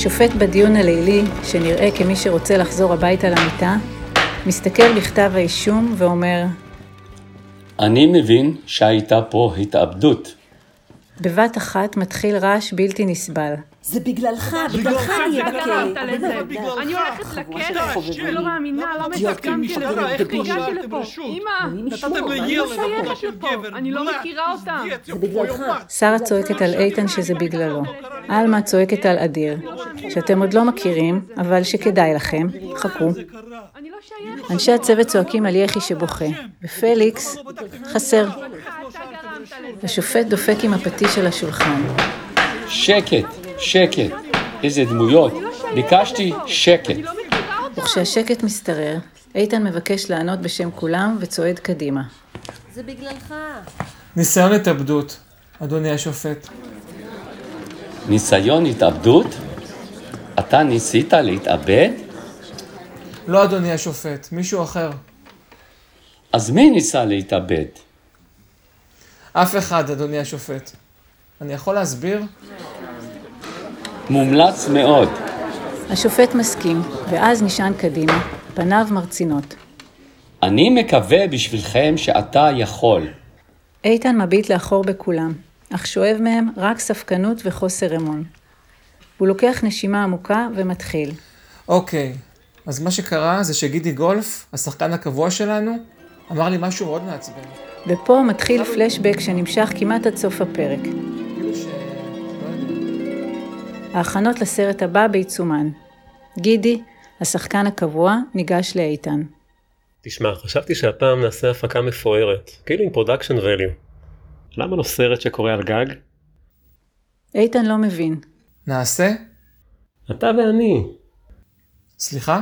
השופט בדיון הלילי, שנראה כמי שרוצה לחזור הביתה למיטה, מסתכל בכתב האישום ואומר, אני מבין שהייתה פה התאבדות. בבת אחת מתחיל רעש בלתי נסבל. זה בגללך, בגללך אני בכלא. אני הולכת לכלא, אני לא מאמינה, למה הסכמתי לזה? איך הגעתי לפה? אמא, נתתם אני לא שייכת לפה, אני לא מכירה אותם. זה בגללך. שרה צועקת על איתן שזה בגללו. עלמה צועקת על אדיר, שאתם עוד לא מכירים, אבל שכדאי לכם, חכו. לא. אנשי הצוות צועקים על יחי שבוכה, ופליקס חסר. השופט דופק עם הפטיש על השולחן. שקט, שקט. איזה דמויות. ביקשתי שקט. וכשהשקט משתרר, איתן מבקש לענות בשם כולם וצועד קדימה. זה בגללך. ניסיון התאבדות, אדוני השופט. ניסיון התאבדות? אתה ניסית להתאבד? לא אדוני השופט, מישהו אחר. אז מי ניסה להתאבד? אף אחד, אדוני השופט. אני יכול להסביר? מומלץ מאוד. השופט מסכים, ואז נשען קדימה, פניו מרצינות. אני מקווה בשבילכם שאתה יכול. איתן מביט לאחור בכולם, אך שואב מהם רק ספקנות וחוסר אמון. הוא לוקח נשימה עמוקה ומתחיל. אוקיי, אז מה שקרה זה שגידי גולף, השחקן הקבוע שלנו, אמר לי משהו מאוד מעצבן. ופה מתחיל פלשבק שנמשך כמעט עד סוף הפרק. ההכנות לסרט הבא בעיצומן. גידי, השחקן הקבוע, ניגש לאיתן. תשמע, חשבתי שהפעם נעשה הפקה מפוארת, כאילו עם production value. למה לא סרט שקורה על גג? איתן לא מבין. נעשה? אתה ואני. סליחה?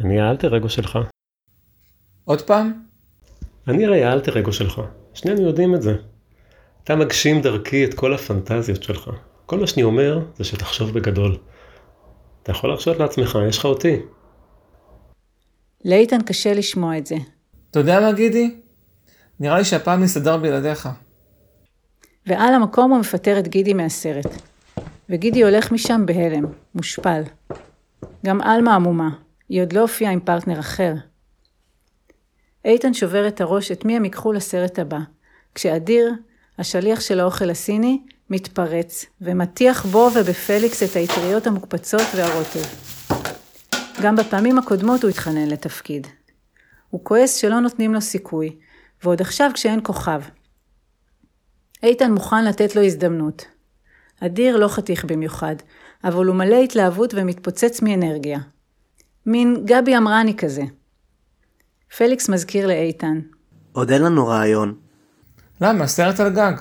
אני האלטר אגו שלך. עוד פעם? אני הרי האלטר אגו שלך. שנינו יודעים את זה. אתה מגשים דרכי את כל הפנטזיות שלך. כל מה שאני אומר זה שתחשוב בגדול. אתה יכול להרשות לעצמך, יש לך אותי. לאיתן קשה לשמוע את זה. אתה יודע מה, גידי? נראה לי שהפעם נסתדר בלעדיך. ועל המקום הוא מפטר את גידי מהסרט. וגידי הולך משם בהלם, מושפל. גם עלמה עמומה, היא עוד לא הופיעה עם פרטנר אחר. איתן שובר את הראש את מי הם ייקחו לסרט הבא, כשאדיר, השליח של האוכל הסיני, מתפרץ, ומטיח בו ובפליקס את האטריות המוקפצות והרוטב. גם בפעמים הקודמות הוא התחנן לתפקיד. הוא כועס שלא נותנים לו סיכוי, ועוד עכשיו כשאין כוכב. איתן מוכן לתת לו הזדמנות. אדיר לא חתיך במיוחד, אבל הוא מלא התלהבות ומתפוצץ מאנרגיה. מין גבי אמרני כזה. פליקס מזכיר לאיתן. עוד אין לנו רעיון. למה? סרט על גג.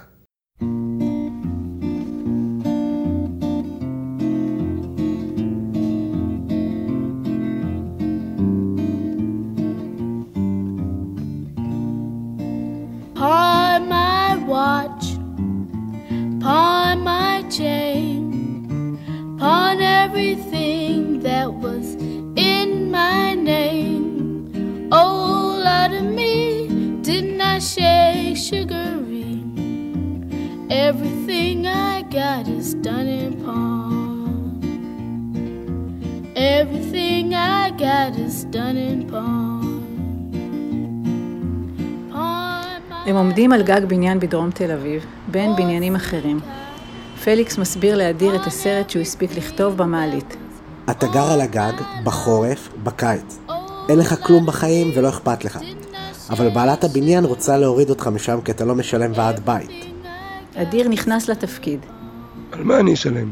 Everything that was shake sugary? Everything I got is done in pawn. Everything I got is done in pawn. הם עומדים על גג בניין בדרום תל אביב, בין בניינים אחרים. פליקס מסביר לאדיר את הסרט שהוא הספיק לכתוב במעלית. אתה גר על הגג, בחורף, בקיץ. אין לך כלום בחיים ולא אכפת לך. אבל בעלת הבניין רוצה להוריד אותך משם כי אתה לא משלם ועד בית. אדיר נכנס לתפקיד. על מה אני אשלם?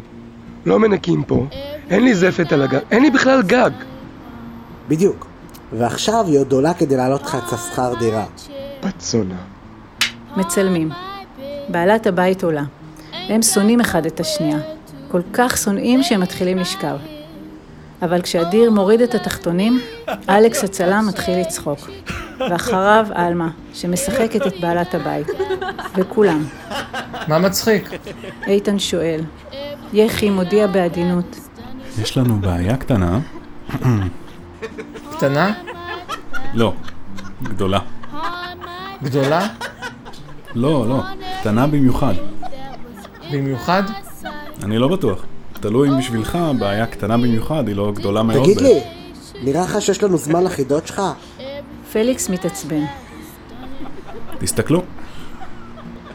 לא מנקים פה, אין לי זפת על הגג, אין לי בכלל גג. בדיוק. ועכשיו היא עוד עולה כדי להעלות לך את השכר דירה. בת זונה. מצלמים. בעלת הבית עולה. הם שונאים אחד את השנייה. כל כך שונאים שהם מתחילים לשכב. אבל כשאדיר מוריד את התחתונים, אלכס הצלם מתחיל לצחוק. ואחריו עלמה, שמשחקת את בעלת הבית. וכולם. מה מצחיק? איתן שואל. יחי מודיע בעדינות. יש לנו בעיה קטנה. קטנה? לא, גדולה. גדולה? לא, לא, קטנה במיוחד. במיוחד? אני לא בטוח. תלוי אם בשבילך בעיה קטנה במיוחד, היא לא גדולה מאוד. תגיד לי, נראה לך שיש לנו זמן לחידות שלך? פליקס מתעצבן. תסתכלו.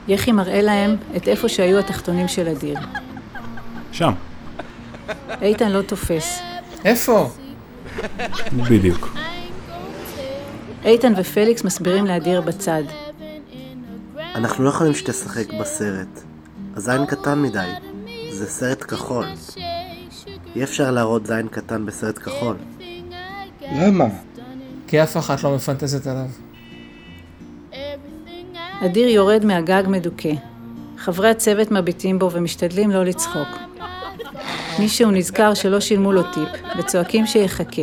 יחי מראה להם את איפה שהיו התחתונים של אדיר. שם. איתן לא תופס. איפה? בדיוק. איתן ופליקס מסבירים לאדיר בצד. אנחנו לא יכולים שתשחק בסרט. הזין קטן מדי. זה סרט כחול. אי אפשר להראות זין קטן בסרט כחול. למה? כי אף אחת לא מפנטזת עליו. אדיר יורד מהגג מדוכא. חברי הצוות מביטים בו ומשתדלים לא לצחוק. מישהו נזכר שלא שילמו לו טיפ, וצועקים שיחכה,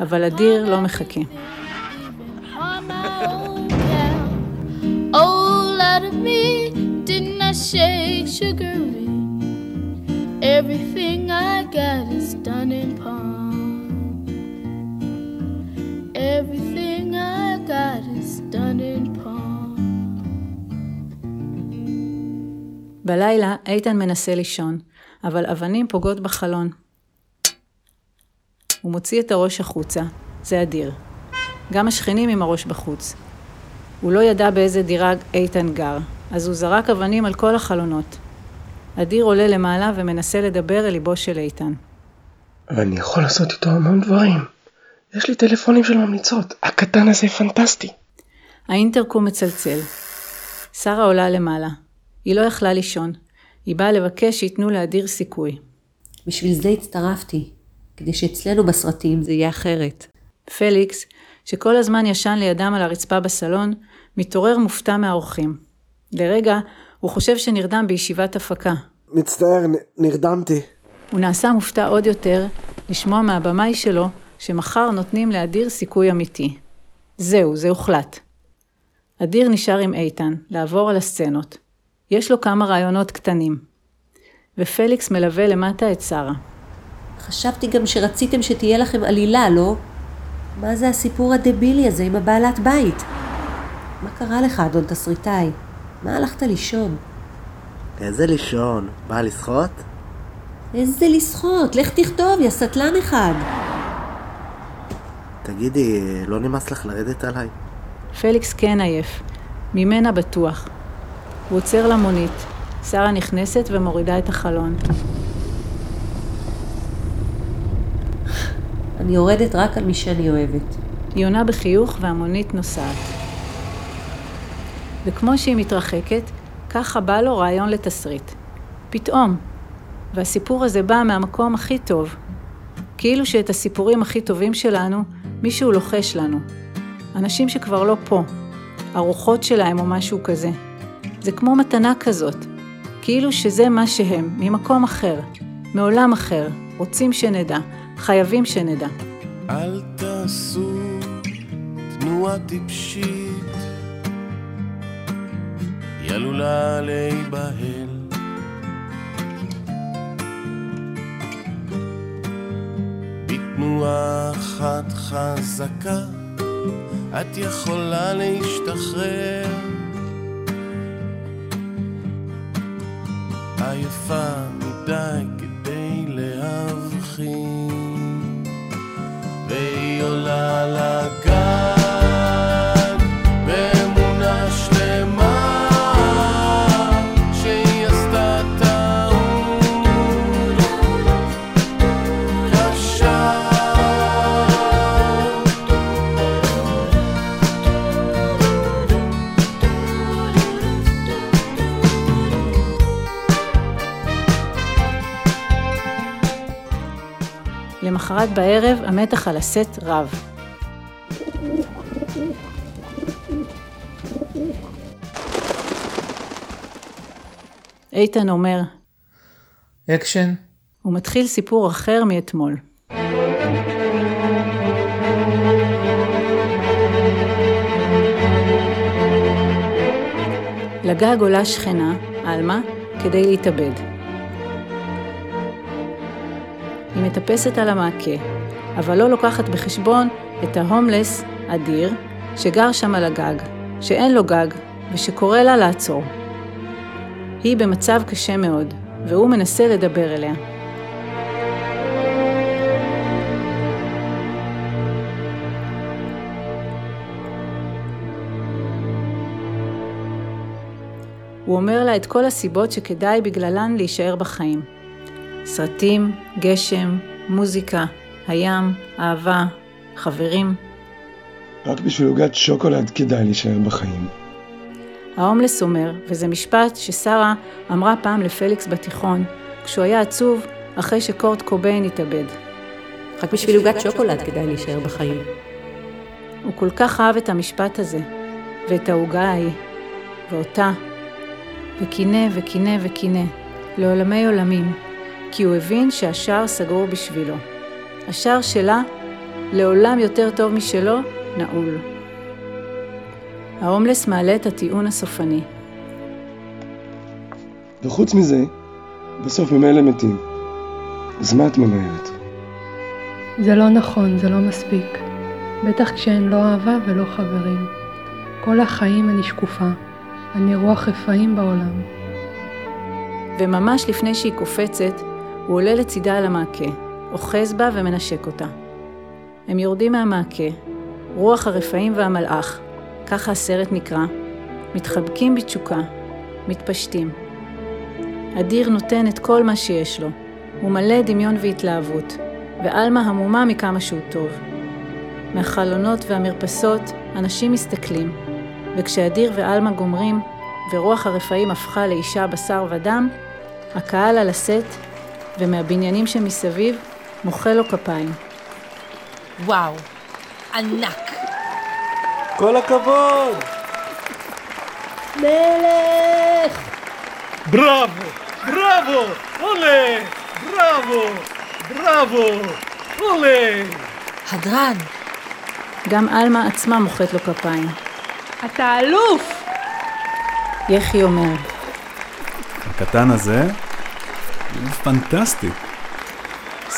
אבל אדיר לא מחכה. All out of me, didn't I shake sugary? Everything I got is done in palm. Everything I got is done in palm. בלילה איתן מנסה לישון, אבל אבנים פוגעות בחלון. הוא מוציא את הראש החוצה, זה אדיר. גם השכנים עם הראש בחוץ. הוא לא ידע באיזה דירה איתן גר, אז הוא זרק אבנים על כל החלונות. אדיר עולה למעלה ומנסה לדבר אל ליבו של איתן. אני יכול לעשות איתו המון דברים. יש לי טלפונים של ממליצות. הקטן הזה פנטסטי. האינטרקום מצלצל. שרה עולה למעלה. היא לא יכלה לישון. היא באה לבקש שייתנו לאדיר סיכוי. בשביל זה הצטרפתי, כדי שאצלנו בסרטים זה יהיה אחרת. פליקס, שכל הזמן ישן לידם על הרצפה בסלון, מתעורר מופתע מהאורחים. לרגע, הוא חושב שנרדם בישיבת הפקה. מצטער, נ- נרדמתי. הוא נעשה מופתע עוד יותר לשמוע מהבמאי שלו שמחר נותנים לאדיר סיכוי אמיתי. זהו, זה הוחלט. אדיר נשאר עם איתן, לעבור על הסצנות. יש לו כמה רעיונות קטנים. ופליקס מלווה למטה את שרה. חשבתי גם שרציתם שתהיה לכם עלילה, לא? מה זה הסיפור הדבילי הזה עם הבעלת בית? מה קרה לך, אדון תסריטאי? מה הלכת לישון? איזה לישון? בא לשחות? איזה לשחות? לך תכתוב, יא סטלן אחד. תגידי, לא נמאס לך לרדת עליי? פליקס כן עייף, ממנה בטוח. הוא עוצר למונית, שרה נכנסת ומורידה את החלון. אני יורדת רק על מי שאני אוהבת. היא עונה בחיוך והמונית נוסעת. וכמו שהיא מתרחקת, ככה בא לו רעיון לתסריט. פתאום. והסיפור הזה בא מהמקום הכי טוב. כאילו שאת הסיפורים הכי טובים שלנו, מישהו לוחש לנו. אנשים שכבר לא פה. ארוחות שלהם או משהו כזה. זה כמו מתנה כזאת. כאילו שזה מה שהם, ממקום אחר, מעולם אחר, רוצים שנדע, חייבים שנדע. אל תעשו תנועה טיפשית, עלולה להיבהל. בתנועה אחת חזקה, את יכולה להשתחרר. עייפה מדי למחרת בערב המתח על הסט רב. איתן אומר, אקשן, הוא מתחיל סיפור אחר מאתמול. לגג עולה שכנה, עלמה, כדי להתאבד. היא מטפסת על המעקה, אבל לא לוקחת בחשבון את ההומלס אדיר שגר שם על הגג, שאין לו גג ושקורא לה לעצור. היא במצב קשה מאוד, והוא מנסה לדבר אליה. הוא אומר לה את כל הסיבות שכדאי בגללן להישאר בחיים. סרטים, גשם, מוזיקה, הים, אהבה, חברים. רק בשביל עוגת שוקולד כדאי להישאר בחיים. ההומלס אומר, וזה משפט ששרה אמרה פעם לפליקס בתיכון, כשהוא היה עצוב אחרי שקורט קוביין התאבד. רק בשביל עוגת שוקולד כדאי להישאר בחיים. הוא כל כך אהב את המשפט הזה, ואת העוגה ההיא, ואותה, וקינא וקינא וקינא, לעולמי עולמים, כי הוא הבין שהשער סגור בשבילו. השער שלה, לעולם יותר טוב משלו, נעול. ההומלס מעלה את הטיעון הסופני. וחוץ מזה, בסוף ממילא מתים. אז מה את ממהרת? זה לא נכון, זה לא מספיק. בטח כשאין לא אהבה ולא חברים. כל החיים אני שקופה. אני רוח רפאים בעולם. וממש לפני שהיא קופצת, הוא עולה לצידה על המעקה, אוחז בה ומנשק אותה. הם יורדים מהמעקה, רוח הרפאים והמלאך, ככה הסרט נקרא, מתחבקים בתשוקה, מתפשטים. אדיר נותן את כל מה שיש לו, הוא מלא דמיון והתלהבות, ועלמה המומה מכמה שהוא טוב. מהחלונות והמרפסות אנשים מסתכלים, וכשאדיר ועלמה גומרים, ורוח הרפאים הפכה לאישה בשר ודם, הקהל על הסט, ומהבניינים שמסביב, מוחא לו כפיים. וואו, ענק. כל הכבוד! מלך! בראבו! בראבו! עולה! בראבו! בראבו! עולה! הדרן. גם עלמה עצמה מוחאת לו כפיים. אתה אלוף! יחי אומר. הקטן הזה הוא פנטסטי.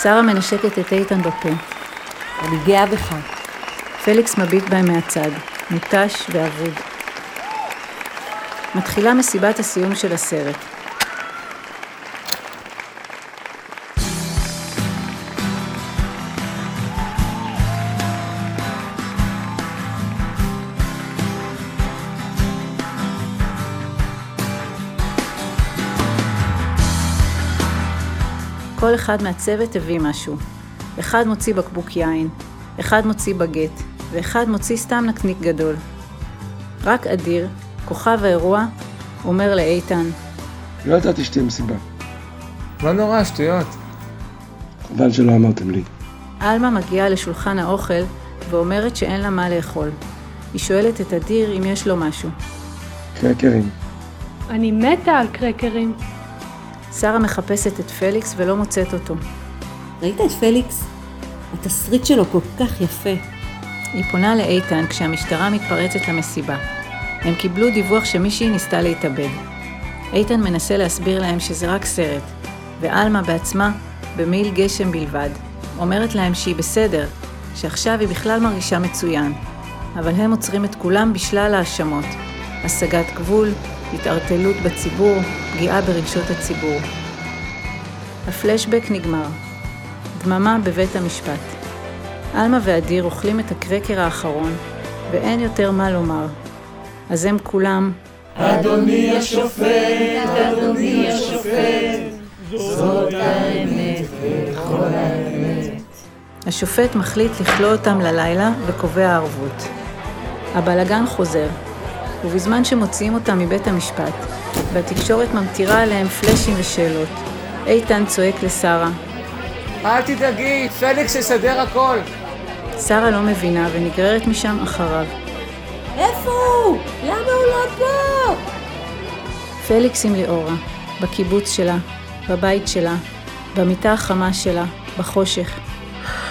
שרה מנשקת את איתן בפה. אני גאה בך. פליקס מביט בהם מהצד, מותש ואבוד. מתחילה מסיבת הסיום של הסרט. כל אחד מהצוות הביא משהו. אחד מוציא בקבוק יין, אחד מוציא בגט, ואחד מוציא סתם נקניק גדול. רק אדיר, כוכב האירוע, אומר לאיתן, לא ידעתי שתהיה מסיבה. לא נורא, שטויות. חבל שלא אמרתם לי. עלמה מגיעה לשולחן האוכל ואומרת שאין לה מה לאכול. היא שואלת את אדיר אם יש לו משהו. קרקרים. אני מתה על קרקרים. שרה מחפשת את פליקס ולא מוצאת אותו. ראית את פליקס? התסריט שלו כל כך יפה. היא פונה לאיתן כשהמשטרה מתפרצת למסיבה. הם קיבלו דיווח שמישהי ניסתה להתאבד. איתן מנסה להסביר להם שזה רק סרט, ועלמה בעצמה, במעיל גשם בלבד, אומרת להם שהיא בסדר, שעכשיו היא בכלל מרגישה מצוין, אבל הם עוצרים את כולם בשלל האשמות. השגת גבול, התערטלות בציבור, פגיעה ברגשות הציבור. הפלשבק נגמר. דממה בבית המשפט. עלמה ואדיר אוכלים את הקרקר האחרון, ואין יותר מה לומר. אז הם כולם... אדוני השופט, אדוני השופט, זאת האמת וכל האמת. השופט מחליט לכלוא אותם ללילה וקובע ערבות. הבלגן חוזר, ובזמן שמוציאים אותם מבית המשפט, והתקשורת ממטירה עליהם פלאשים ושאלות, איתן צועק לשרה. אל תדאגי, פליקס יסדר הכל. שרה לא מבינה ונגררת משם אחריו. איפה הוא? למה הוא לא פה? פליקס עם ליאורה, בקיבוץ שלה, בבית שלה, במיטה החמה שלה, בחושך.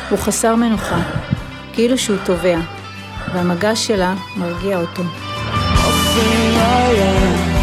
הוא חסר מנוחה, כאילו שהוא טובע, והמגע שלה מרגיע אותו. Nothing I am,